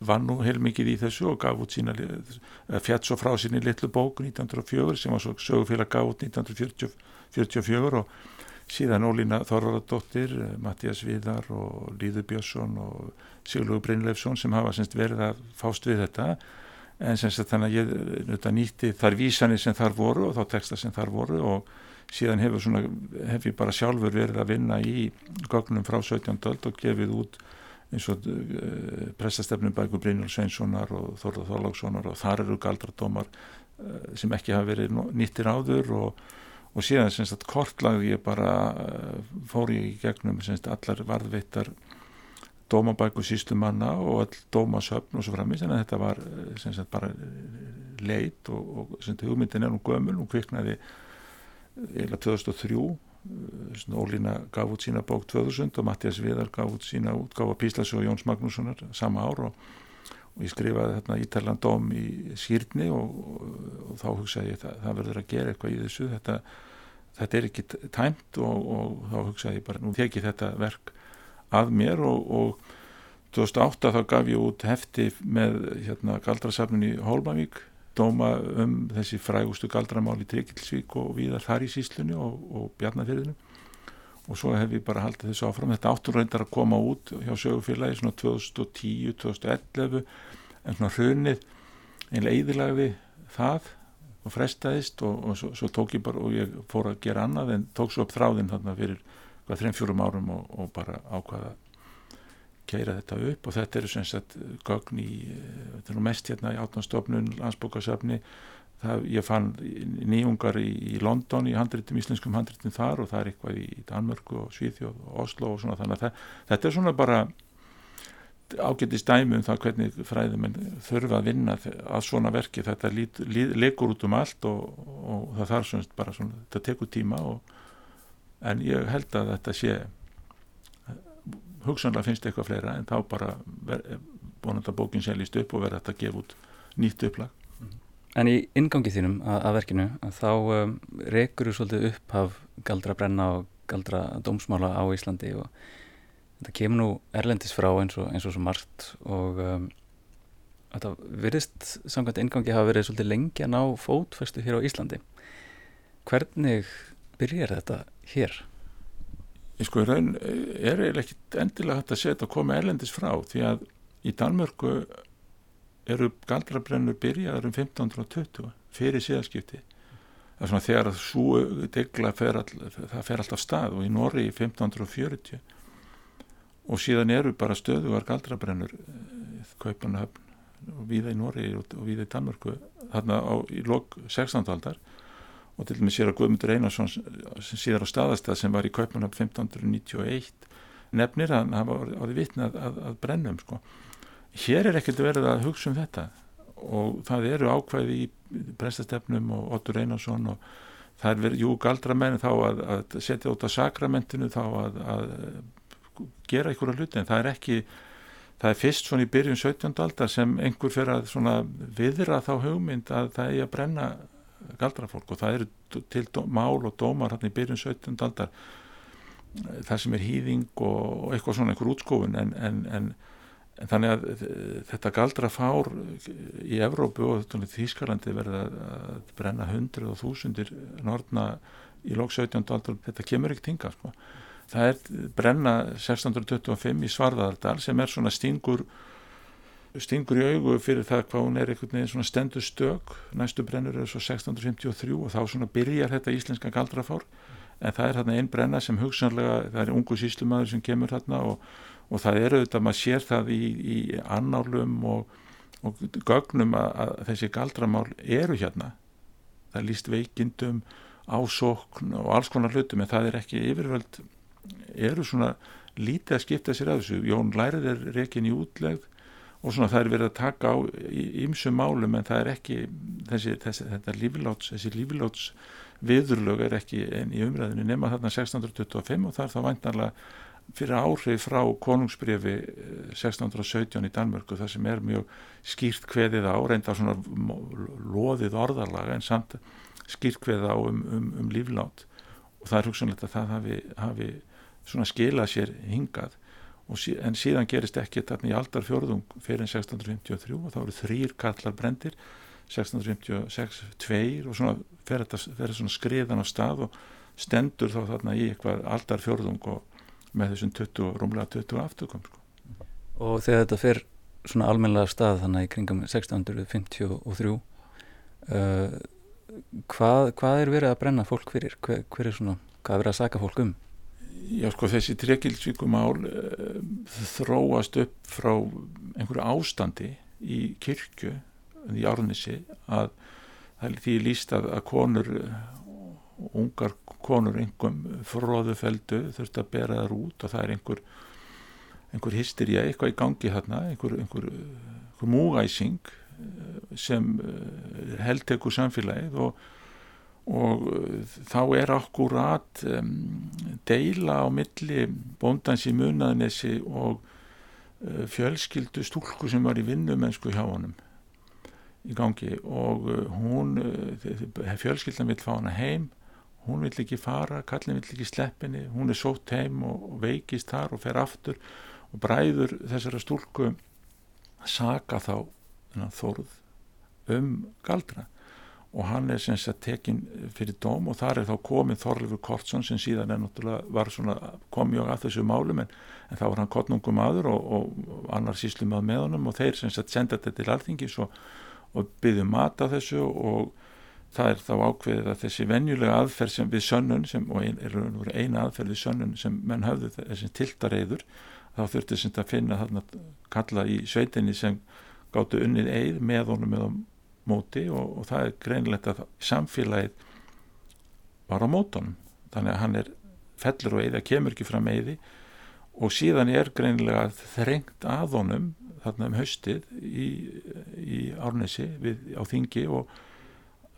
var nú heilmikið í þessu og gaf út sína fjett svo frá síni litlu bóku 1904 sem var svo sögufélag gaf út 1944 og síðan Ólína Þorvaradóttir, Mattias Viðar og Líður Björnsson og Sigurlegu Brynleifsson sem hafa semst verið að fást við þetta en semst að þannig að ég nýtti þar vísanir sem þar voru og þá texta sem þar voru og síðan hefur svona, hef ég bara sjálfur verið að vinna í gögnum frá 17. öld og gefið út eins og uh, prestastefnum bækur Brynjólf Sveinssonar og Þorður Þorlákssonar og þar eru galdradómar uh, sem ekki hafa verið nýttir áður og og síðan semst að kortlagði ég bara uh, fór ég í gegnum semst allar varðveittar dómabæku síslumanna og all dómasöfn og svo framins en þetta var semst að bara uh, leit og, og semst hugmyndin er nú gömul og kviknaði eða 2003 Ólína gaf út sína bók 2000 og Mattias Viðar gaf út sína útgáfa Píslas og Jóns Magnússonar sama ár og og ég skrifaði þarna Ítalandóm í skýrni og, og, þá hugsaði ég það, það verður að gera eitthvað í þessu þetta, þetta er ekki tæmt og þá hugsaði ég bara nú tekið þetta verk að mér og 2008 þá gaf ég út hefti með hérna, galdrasafnin í Hólmavík dóma um þessi frægustu galdramál í Tryggilsvík og viðar þar í síslunni og Bjarnafyrðinu og svo hef ég bara haldið þessu áfram. Þetta áttur reyndar að koma út hjá sögufélagi svona 2010, 2011 en svona hrunið einlega eðilagði það og frestaðist og, og svo, svo tók ég bara og ég fór að gera annað en tók svo upp þráðinn þarna fyrir hvað þreim fjórum árum og, og bara ákvaða keira þetta upp. Og þetta eru sem sagt gögn í, þetta er nú mest hérna í átnastofnun, landsbókasafni. Það, ég fann nýjungar í, í London í handritum, íslenskum handritum þar og það er eitthvað í Danmörku og Svíþjóð og Oslo og svona. Þannig að það, þetta er svona bara ágættist dæmi um það hvernig fræðumenn þurfa að vinna að svona verki. Þetta lít, lít, leikur út um allt og, og það þarf svona bara svona, þetta tekur tíma og, en ég held að þetta sé hugsanlega finnst eitthvað fleira en þá bara vonandi að bókin seljist upp og verða þetta að gefa út nýtt upplag En í ingangi þínum að, að verkinu að þá um, rekur þú svolítið upp af galdra brenna og galdra dómsmála á Íslandi og þetta kemur nú erlendis frá eins og, eins og svo margt og um, þetta virðist samkvæmt ingangi hafa verið svolítið lengi að ná fótfæstu hér á Íslandi. Hvernig byrjar þetta hér? Ég sko, raun er eiginlega ekki endilega hægt að setja að koma erlendis frá því að í Danmörku eru galdrabrennur byrjaður um 1520 fyrir síðaskipti það er svona þegar að svo degla fer all, það fer alltaf stað og í Norri í 1540 og síðan eru bara stöðugar galdrabrennur eh, Kaupanahöfn og viða í Norri og viða í Danmörku þarna á, í lok 16. aldar og til með sér að Guðmundur Einarsson sem síðar á staðastað sem var í Kaupanahöfn 1591 nefnir að hann hafa orðið vitnað að, að, brennum sko hér er ekkert verið að hugsa um þetta og það eru ákvæði í prestastefnum og Ottur Einarsson og það er verið, jú, galdramenn þá að, að setja út á sakramentinu þá að, að gera einhverja hluti en það er ekki það er fyrst svona í byrjun 17. aldar sem einhver fyrir að viðra þá hugmynd að það er að brenna galdrafólk og það eru til mál og dómar hann í byrjun 17. aldar það sem er hýðing og eitthvað svona einhver útskófun en, en, en en þannig að þetta galdra fár í Evrópu og Þýskalandi verða að brenna hundruð og þúsundir nortna í lók 17. aldar, þetta kemur ekkert hinga sko. það er brenna 1625 í Svarðardal sem er svona stingur stingur í augu fyrir það hvað hún er einhvern veginn svona stendur stök. Næstu brennur er svo 1653 og þá svona byrjar þetta íslenska galdrafár. En það er hérna einn brenna sem hugsanlega það er ungu síslumadur sem kemur hérna og og það eru þetta, maður sér það í, í annálum og, og gögnum að, að þessi galdramál eru hérna. Það líst veikindum ásókn og alls konar hlutum en það er ekki yfirvöld eru svona lítið að skipta sér að þessu. Jón Lærið er rekin í útlegð og svona það er verið að taka á ímsum málum en það er ekki þessi, þessi, þetta lífláts þessi lífláts viðurlög er ekki enn í umræðinu nema þarna 1625 og það er þá vantanlega fyrir áhrif frá konungsbrefi 1617 eh, í Danmörku það sem er mjög skýrt kveðið á reynda svona loðið orðarlaga en samt skýrt kveðið á um, um, um líflát. Og það er hugsanlegt að það hafi, hafi svona skilað sér hingað sí, en síðan gerist ekki þarna í aldar fjörðung fyrir 1653 og þá eru þrýr kallar brendir 1656 tveir og svona fer þetta svona skriðan á stað og stendur þá þarna í eitthvað aldar fjörðung og með þessum 20, rúmlega 20 afturkom sko. Og þegar þetta fer svona almenlega stað þannig í kringum 1653 uh, hvað, hvað er verið að brenna fólk fyrir? Hver, hver er svona, hvað er verið að saka fólk um? Já sko þessi trekilsvíkumál uh, þróast upp frá einhverju ástandi í kirkju í árnissi að því líst að, að konur ungar konur einhverjum fróðufeldu þurft að bera þar út og það er einhver einhver hysteria, eitthvað í gangi þarna einhver, einhver, einhver múgæsing eh, sem eh, heldtekur samfélagið og, og eh, þá er akkurat um, deila á milli bóndans í munaðnesi og uh, fjölskyldu stúlku sem var í vinnumennsku hjá honum í gangi. Og hún fjölskyldan vil fá hana heim. Hún vill ekki fara, kallin vill ekki sleppinni hún er sótt heim og veikist þar og fer aftur. Og bræður þessara stúlku saka þá þóruð um galdra og hann er sem sagt tekinn fyrir dóm og þar er þá komið Þorleifur Kortsson sem síðan er náttúrulega svona komið á þessu málum en, en þá var hann kottnungum aður og, og annar síslum að með honum og þeir sem sagt senda þetta til alþingis og, og byggðu mat á þessu og það er þá ákveðið að þessi venjulega aðferð sem við sönnun sem, og ein, er eina aðferð við sönnun sem menn hafðu þessi tiltareiður þá þurfti sem þetta að finna þarna kalla í sveitinni sem gáttu unnið eið með honum með á móti og, og það er greinlegt að samfélagið var á mótonum þannig að hann er fellur og eið að kemur ekki fram eiði og síðan er greinilega þrengt að honum þarna um haustið í, í Árnesi við, á Þingi og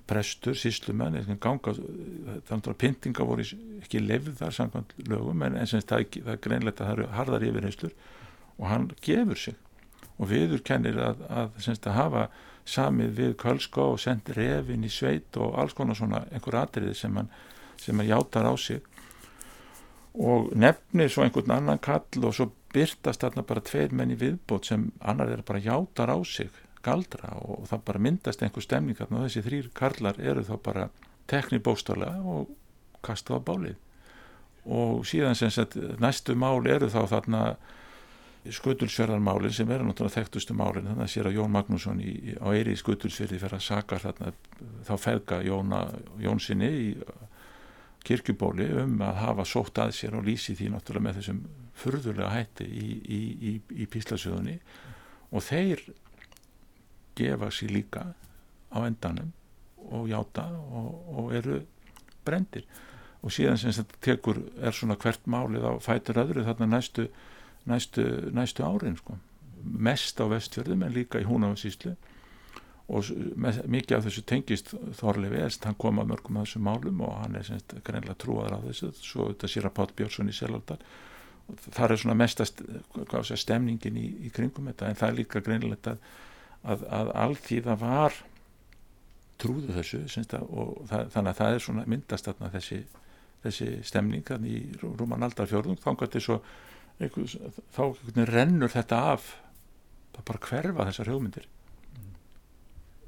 prestur, síslumenn ganga, þannig að pyntinga voru ekki lefðar samkvæmt lögum en eins og það, það er greinlegt að það eru harðar yfirheyslur og hann gefur sig. Og viður kennir að, að, að hafa samið við Kölska og sendt revin í sveit og alls konar svona einhver atriði sem hann, sem hann játar á sig. Og nefnir svo einhvern annan kall og svo byrtast þarna bara tveir menn í viðbót sem annar er bara játar á sig galdra og það bara myndast einhver stemning og þessi þrýr karlar eru þá bara teknir bóstálega og kastað á bálið. Og síðan sem sagt næstu mál eru þá þarna skutulsverðarmálin sem eru náttúrulega þekktustu málin. Þannig að sér að Jón Magnússon í, á Eiri skutulsverði fer að saka þarna þá feðga Jóna, Jónsinni í kirkjubóli um að hafa sótt að sér og lýsi því náttúrulega með þessum furðulega hætti í, í, í píslasöðunni og þeir gefa sér líka á endanum og játa og, og eru brendir og síðan sem þetta tekur er svona hvert málið á fætur öðru þarna næstu, næstu, næstu árin sko. mest á vestfjörðum en líka í húnavansíslu og með, mikið af þessu tengist Þorlefi Elst, hann kom að mörgum af þessum málum og hann er semst greinlega trúaður á þessu. Svo þetta sér að Pátt Björnsson í Selaldar það er svona mestast stemningin í, í kringum þetta. En það er líka greinlega að að, að alltíða var trúðu þessu að, og það, þannig að það er svona myndast þarna þessi, þessi stemning þannig í Rúman Aldarfjörðung þá, þá rennur þetta af. Það bara hverfa þessar hugmyndir. Mm.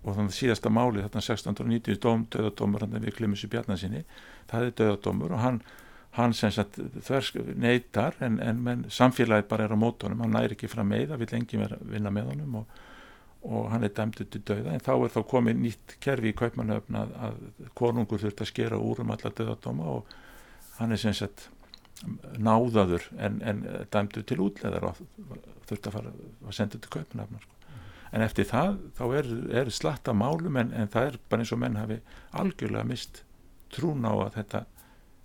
og þannig að síðasta máli þarna 1690 dóm, döðadómur hann við Klimussi Bjarnasinni það er döðadómur og hann hann sem sagt þversk neytar en, en menn, samfélagið bara er á mótunum hann næri ekki fram með, það vil engi vinna með honum og og hann er dæmdur til dauða. En þá er þá komið nýtt kerfi í kaupmannöfn að, að konungur þurft að skera úr um alla döðadóma og hann er sem sagt náðaður en, en dæmdur til útleðar og þurft að fara að senda til kaupmannöfn sko. en eftir það þá er, er slatta málum en, en það er bara eins og menn hafi algjörlega mist trún á að þetta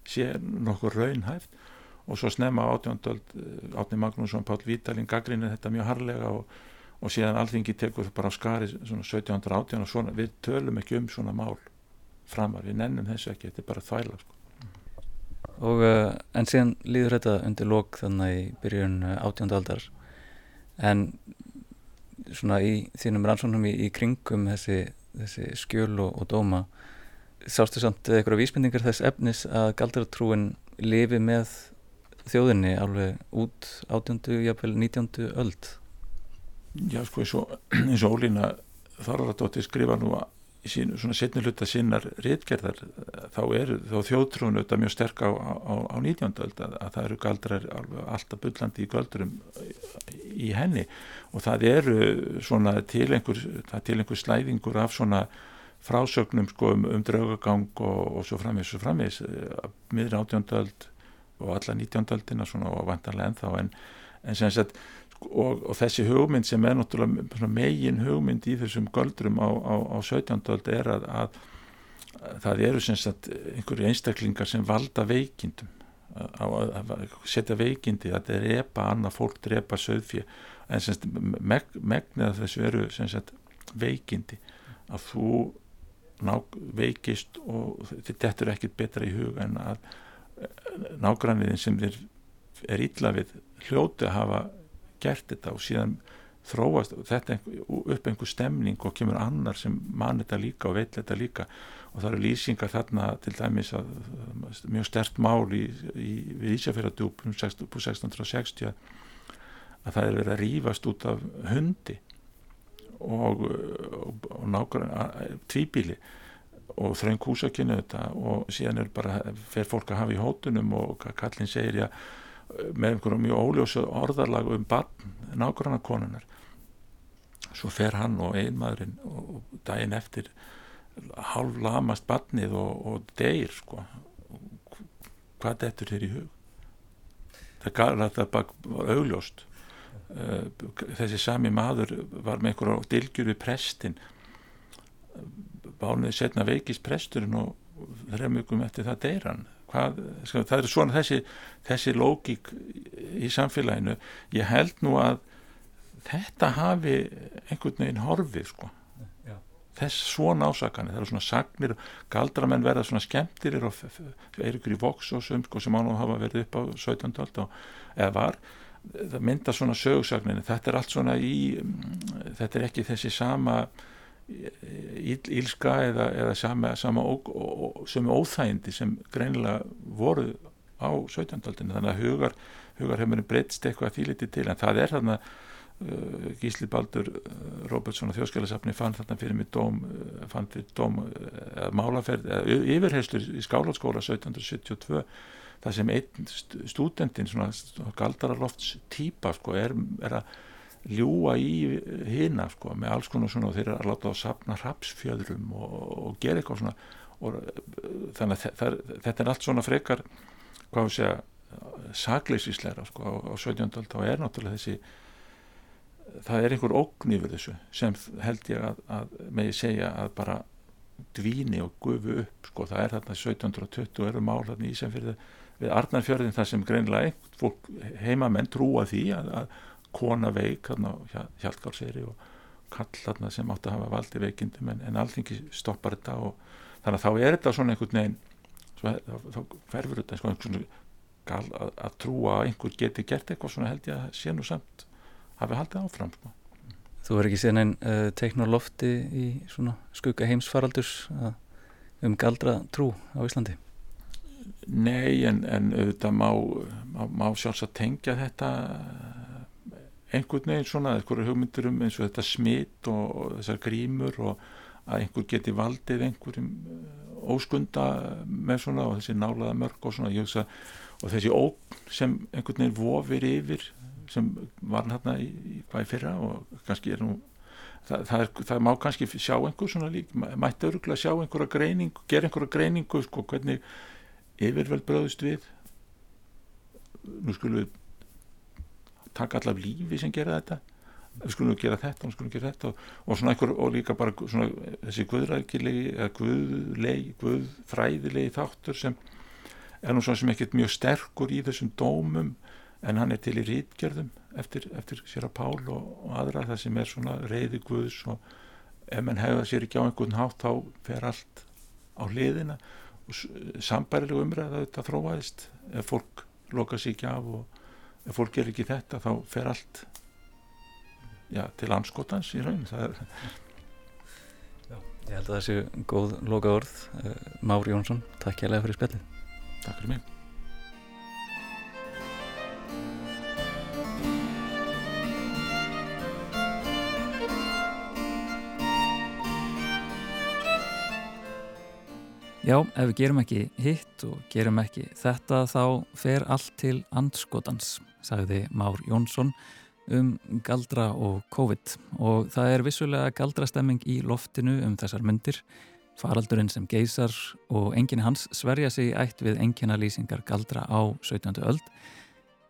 sé nokkur raunhæft og svo snemma átjóndöld Átni Magnússon, Pál Vítalin gaggrinir þetta mjög harlega og og síðan alþingi tekur það bara á skari svona 1718 og svona, við tölum ekki um svona mál framar, við nennum þessu ekki, þetta er bara þvæla sko. Og uh, en síðan líður þetta undir lok þannig í byrjun átjónda aldar. En svona í þínum rannsónum í, í kringum þessi, þessi skjöl og, og dóma sástu samt eitthvað vísbendingar þess efnis að galdratrúin lifi með þjóðinni alveg út átjóndu, jáfnveil nítjóndu öld? Já sko eins og, Ólína Þorvaradóttir skrifa nú í sín, svona setni hluta sinnar réttgerðar þá er þá þjóðtrúin auðvitað mjög sterk á, á, á 19. öld að, að það eru galdrar alltaf byllandi í galdurum í henni og það eru svona til einhver, til einhver slæðingur af svona frásögnum sko um, um draugagang og, og svo framins og framins miður 18. öld og alla 19. öldina svona og vantarlega ennþá en, sagt og, og þessi hugmynd sem er náttúrulega megin hugmynd í þessum göldrum á, á, á 17. öld er að, að, að það eru sagt einhverju einstaklingar sem valda veikindum að, að setja veikindi að það er epa annað fólk drepa söðfjö en sagt meg, megnið að þessu eru veikindi að þú ná, veikist og þetta er ekkit betra í hug en að nágranniðin sem þér er ítla við hljóti að hafa gert þetta og síðan þróast þetta upp einhver stemning og kemur annar sem mann þetta líka og veit þetta líka. Og það eru lýsingar þarna til dæmis að mjög stert mál í, í, við Ísafjörðardjúp um 1660 að það er verið að rýfast út af hundi og, og, og nákvæmlega tvíbíli og þröng húsakynnu þetta og síðan er bara fer fólk að hafa í hótunum og kallin segir já með einhverjum mjög óljósa orðarlag um barn nákvæmna konunar svo fer hann og einmaðurinn og daginn eftir halv lamast barnið og, og deyr sko. Hvað dettur þér í hug? Það, það var augljóst. Uh, þessi sami maður var með einhverjum dilgjur við prestin bánuði setna veikist presturinn og þreymugum eftir það deyr hann Hvað, sko, það er svona þessi, þessi lógík í samfélaginu ég held nú að þetta hafi einhvern veginn horfið sko. þess svona ásakanir það eru svona sagnir, galdramenn verða svona skemmtir og er ykkur í voks og söm sko, sem ánum hafa verið upp á 17. öld eða var það mynda svona sögsagnir þetta er allt svona í þetta er ekki þessi sama ílska eða, eða sama, sama ó, ó, sem óþægindi sem greinilega voru á 17. aldinu þannig að hugar, hugar hefur breytst eitthvað þýliti til en það er þarna uh, Gísli Baldur uh, Robertsson og þjóðskjálasafni fann þarna fyrir mig dóm, uh, fann fyrir dóm uh, málaferð, yfirherslur í skálaskóla 1772 það sem einn stúdendin svona galdararlofts típa sko er, er að ljúa í hina sko, með alls konar svona og þeir eru að láta að sapna rapsfjöðrum og, og gera eitthvað svona. Og þannig að það, þetta er allt svona frekar hvað við segja sakleisísleira sko á, á 17. öld. Þá er náttúrulega þessi það er einhver ógn yfir þessu sem held ég að, að með ég segja að bara dvíni og gufu upp sko. Það er þarna 1720 og eru mál þarna í sem fyrir við Arnarfjörðin það sem greinilega einhvern fólk heimamenn trúa því að, að kona veik hjálpgárseri og kall þarna sem átti að hafa valdi veikindum en, en alltingi stoppar þetta og þannig að þá er þetta svona einhvern veginn svo, þá ferfur þetta sko, svona gal að, að trúa að einhver geti gert eitthvað svona held ég að sé nú samt hafi haldið áfram sko. Þú verður ekki síðan einn uh, teikn og lofti í svona skugga heimsfaraldurs uh, um galdra trú á Íslandi Nei en, en auðvitað má, má, má sjálfs að tengja þetta einhvern veginn svona, eitthvað hugmyndur um eins og þetta smitt og, þessar grímur og að einhver geti valdið einhverjum eh, óskunda með svona og þessi nálaða mörg og svona. Hugsa, og þessi ógn sem einhvern veginn vofir yfir sem var hérna í, í hvað í fyrra og kannski er nú það, það, er, það má kannski sjá einhver svona lík mætti öruglega sjá einhverja greiningu gera einhverja greiningu sko hvernig yfirveld bröðust við. Nú skulum við taka allar lífi sem gera þetta. Við skulum gera þetta við skulum gera þetta og, og svona einhver og líka bara svona þessi guðrækilegi eða guðlegi guðfræðilegi þáttur sem er nú svona sem ekkert mjög sterkur í þessum dómum en hann er til í rítgerðum eftir, eftir sér að Pál og, og aðra það sem er svona reyði Guðs og ef mann hefða sér ekki á einhvern hátt þá fer allt á hliðina og sambærilega umræða þetta þróaðist ef fólk loka sér ekki af og ef fólk ger ekki þetta þá fer allt já, til anskotans í raun. Það er Ég held að það séu góð loka orð eh, Mári Jónsson, takk ég lega fyrir spjallin Takk fyrir mig. Já, ef við gerum ekki hitt og gerum ekki þetta þá fer allt til andskotans, sagði Már Jónsson um galdra og COVID og það er vissulega galdrastemming í loftinu um þessar myndir, faraldurinn sem geysar og enginn hans sverja sig ætt við engina lýsingar galdra á 17. öld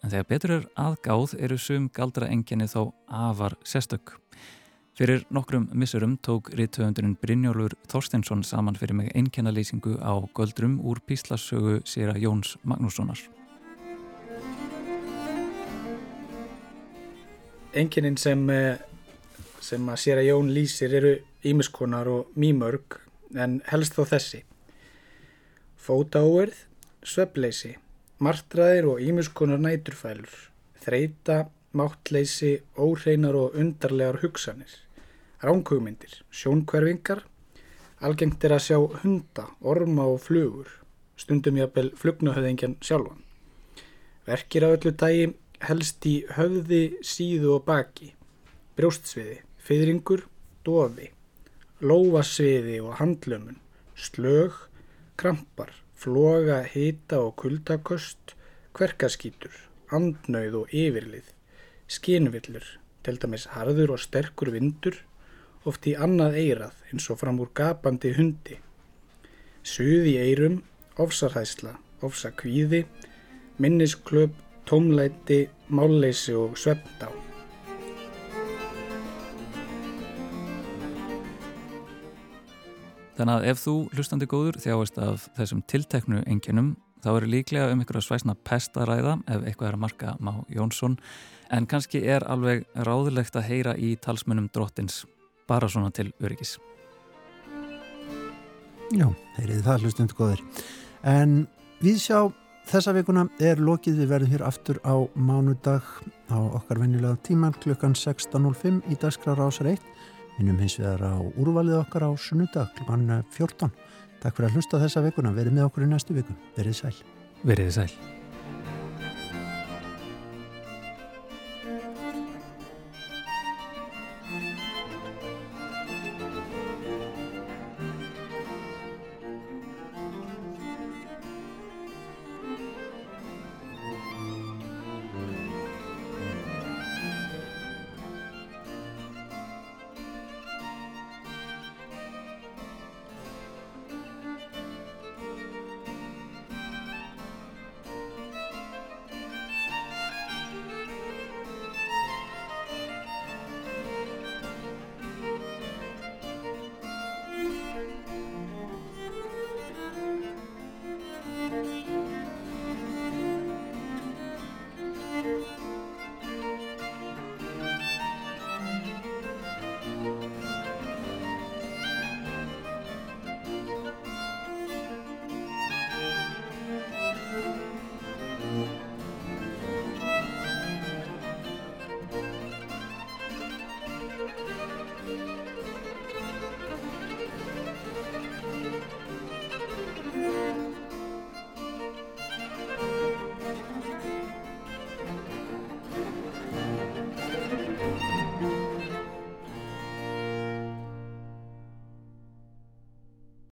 en þegar betur er aðgáð eru sum galdra enginni þó afar sérstök. Fyrir nokkrum missurum tók ríðtöfundurinn Brynjólfur Þorsteinsson saman fyrir mig einkennalýsingu á göldrum úr píslassögu sér að Jóns Magnússonar. Enkennin sem, eh, sem að sér að Jón lýsir eru ímiskonar og mýmörg en helst þó þessi. Fótaóerð, sveppleysi, martraðir og ímiskonar næturfælur, þreita, máttleysi, óhreinar og undarlegar hugsanir ránkugmyndir, sjónkverfingar, algengt er að sjá hunda, orma og flugur, stundum jafnvel flugnuhöðingjan sjálfan. Verkir á öllu dagi helst í höfði, síðu og baki, brjóstsviði, fyrringur, dofi, lófasviði og handlömun, slög, krampar, floga, hita og kuldakost, kverkaskítur, andnauð og yfirlið, skinvillur, til dæmis harður og sterkur vindur, oft í annað eirað eins og fram úr gapandi hundi. Suð í eirum, ofsarhæsla, ofsakvíði, minnisklöp, tómlæti, málleysi og svefndá. Þannig að ef þú hlustandi góður þjáist af þessum tilteknu enginum þá eru líklega um ykkur að svæsna pestaræða ef eitthvað er að marka Má Jónsson en kannski er alveg ráðilegt að heyra í talsmunum drottins bara svona til öryggis. Já, heyriði það hlustundu góðir. En við sjá þessa vikuna er lokið við verðum hér aftur á mánudag á okkar venjulega tíman klukkan 16.05 í dagskrára ásar 1. Minnum hins vegar á úrvalið okkar á sunnudag klukkan 14. Takk fyrir að hlusta þessa vikuna. Verið með okkur í næstu vikun. Verið sæl. Verið sæl.